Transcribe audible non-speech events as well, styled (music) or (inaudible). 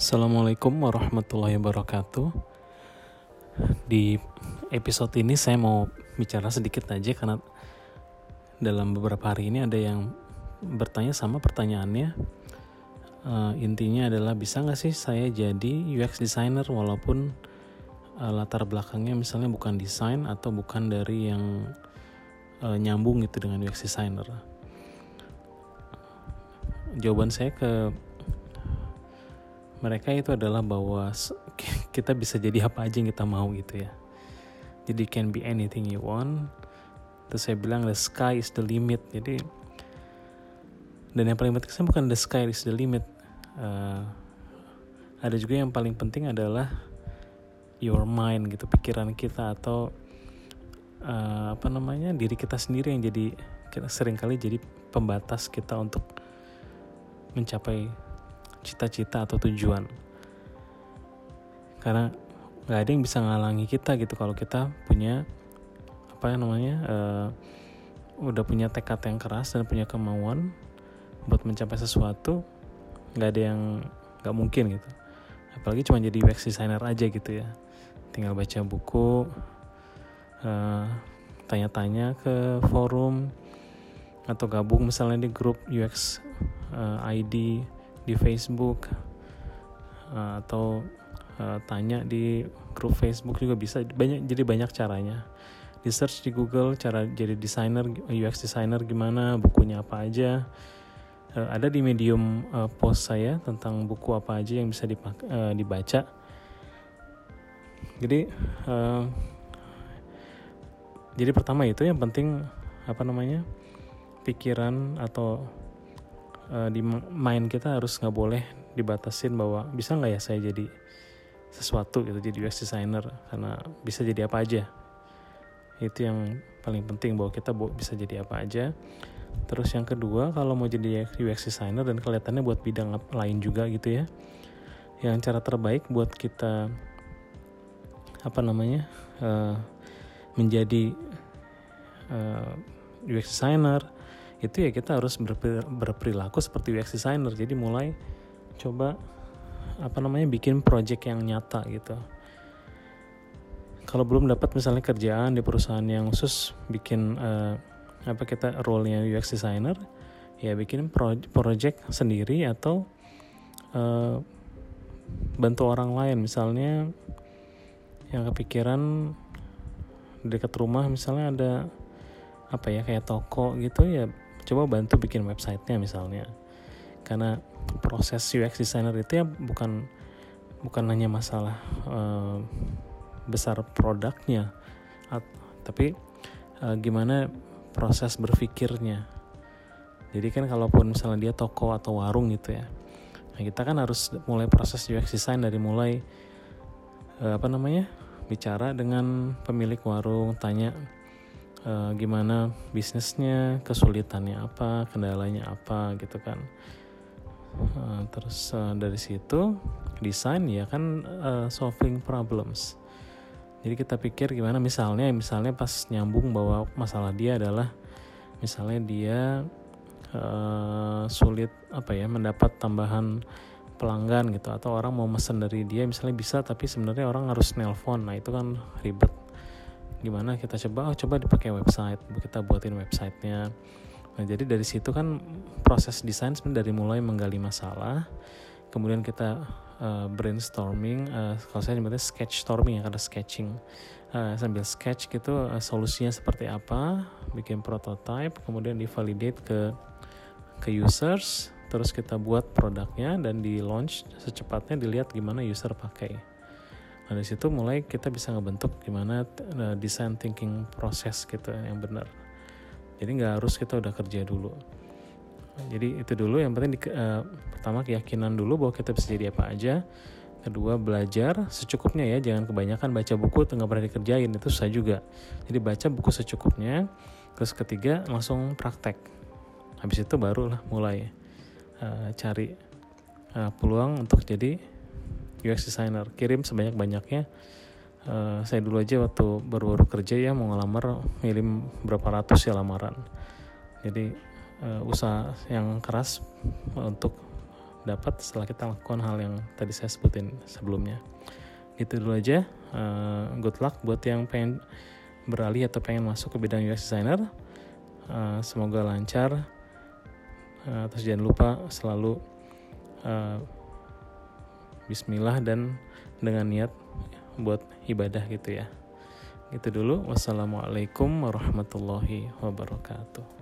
Assalamualaikum warahmatullahi wabarakatuh. Di episode ini saya mau bicara sedikit aja karena dalam beberapa hari ini ada yang bertanya sama pertanyaannya. Uh, intinya adalah bisa nggak sih saya jadi UX designer walaupun uh, latar belakangnya misalnya bukan desain atau bukan dari yang uh, nyambung gitu dengan UX designer. Jawaban saya ke mereka itu adalah bahwa (laughs) kita bisa jadi apa aja yang kita mau gitu ya. Jadi can be anything you want. Terus saya bilang the sky is the limit. Jadi dan yang paling penting bukan the sky is the limit. Uh, ada juga yang paling penting adalah your mind gitu pikiran kita atau uh, apa namanya diri kita sendiri yang jadi kita sering kali jadi pembatas kita untuk mencapai cita-cita atau tujuan. Karena nggak ada yang bisa ngalangi kita gitu. Kalau kita punya apa namanya uh, udah punya tekad yang keras dan punya kemauan buat mencapai sesuatu nggak ada yang nggak mungkin gitu. Apalagi cuma jadi UX designer aja gitu ya. Tinggal baca buku uh, tanya-tanya ke forum atau gabung misalnya di grup UX uh, eh, ID di Facebook uh, atau uh, tanya di grup Facebook juga bisa. Banyak jadi banyak caranya. Di search di Google cara jadi desainer UX designer gimana bukunya apa aja. Uh, ada di medium post saya tentang buku apa aja yang bisa dipak uh, dibaca. Jadi jadi pertama itu yang penting apa namanya pikiran atau uh, di main kita harus nggak boleh dibatasin bahwa bisa nggak ya saya jadi sesuatu gitu jadi UX designer karena bisa jadi apa aja. Itu yang paling penting bahwa kita bisa jadi apa aja. Terus yang kedua kalau mau jadi UX designer dan kelihatannya buat bidang lain juga gitu ya yang cara terbaik buat kita apa namanya uh, menjadi uh, UX designer itu ya kita harus berperilaku seperti UX designer. Jadi mulai coba apa namanya bikin project yang nyata gitu. Kalau belum dapat misalnya kerjaan di perusahaan yang khusus bikin uh, apa kita role-nya UX designer ya bikin project sendiri atau uh, bantu orang lain. Misalnya yang kepikiran dekat rumah misalnya ada apa ya kayak toko gitu ya coba bantu bikin websitenya misalnya. Karena proses UX designer itu ya bukan bukan hanya masalah uh, besar produknya tapi uh, gimana proses berpikirnya. Jadi kan kalaupun misalnya dia toko atau warung gitu ya nah kita kan harus mulai proses UX design dari mulai uh, apa namanya bicara dengan pemilik warung tanya uh, gimana bisnisnya, kesulitannya apa, kendalanya apa gitu kan. Uh, terus uh, dari situ desain ya kan uh, solving problems. Jadi kita pikir gimana misalnya misalnya pas nyambung bahwa masalah dia adalah misalnya dia uh, sulit apa ya mendapat tambahan pelanggan gitu atau orang mau mesen dari dia misalnya bisa tapi sebenarnya orang harus nelpon nah itu kan ribet gimana kita coba? Oh coba dipakai website kita buatin websitenya. Nah jadi dari situ kan proses desain sebenarnya dari mulai menggali masalah kemudian kita uh, brainstorming uh, kalau saya nyebutnya sketch storming ya karena sketching. Uh, sambil sketch gitu uh, solusinya seperti apa bikin prototype kemudian divalidate ke ke users terus kita buat produknya dan di launch secepatnya dilihat gimana user pakai Nah dari situ mulai kita bisa ngebentuk gimana uh, design thinking proses gitu yang benar. Jadi nggak harus kita udah kerja dulu. Jadi itu dulu yang penting di, uh, pertama keyakinan dulu bahwa kita bisa jadi apa aja. Kedua belajar secukupnya ya, jangan kebanyakan baca buku tengah pernah dikerjain itu susah juga. Jadi baca buku secukupnya. Terus ketiga langsung praktek. Habis itu barulah mulai uh, cari uh, peluang untuk jadi UX designer. Kirim sebanyak banyaknya uh, saya dulu aja waktu baru-baru kerja ya mau ngelamar ngirim berapa ratus ya lamaran. Jadi uh, usaha yang keras untuk dapat setelah kita lakukan hal yang tadi saya sebutin sebelumnya. Itu dulu aja. Uh, good luck buat yang pengen beralih atau pengen masuk ke bidang UX designer. Uh, semoga lancar. Uh, terus jangan lupa selalu uh, Bismillah dan dengan niat buat ibadah gitu ya. Gitu dulu. Wassalamualaikum warahmatullahi wabarakatuh.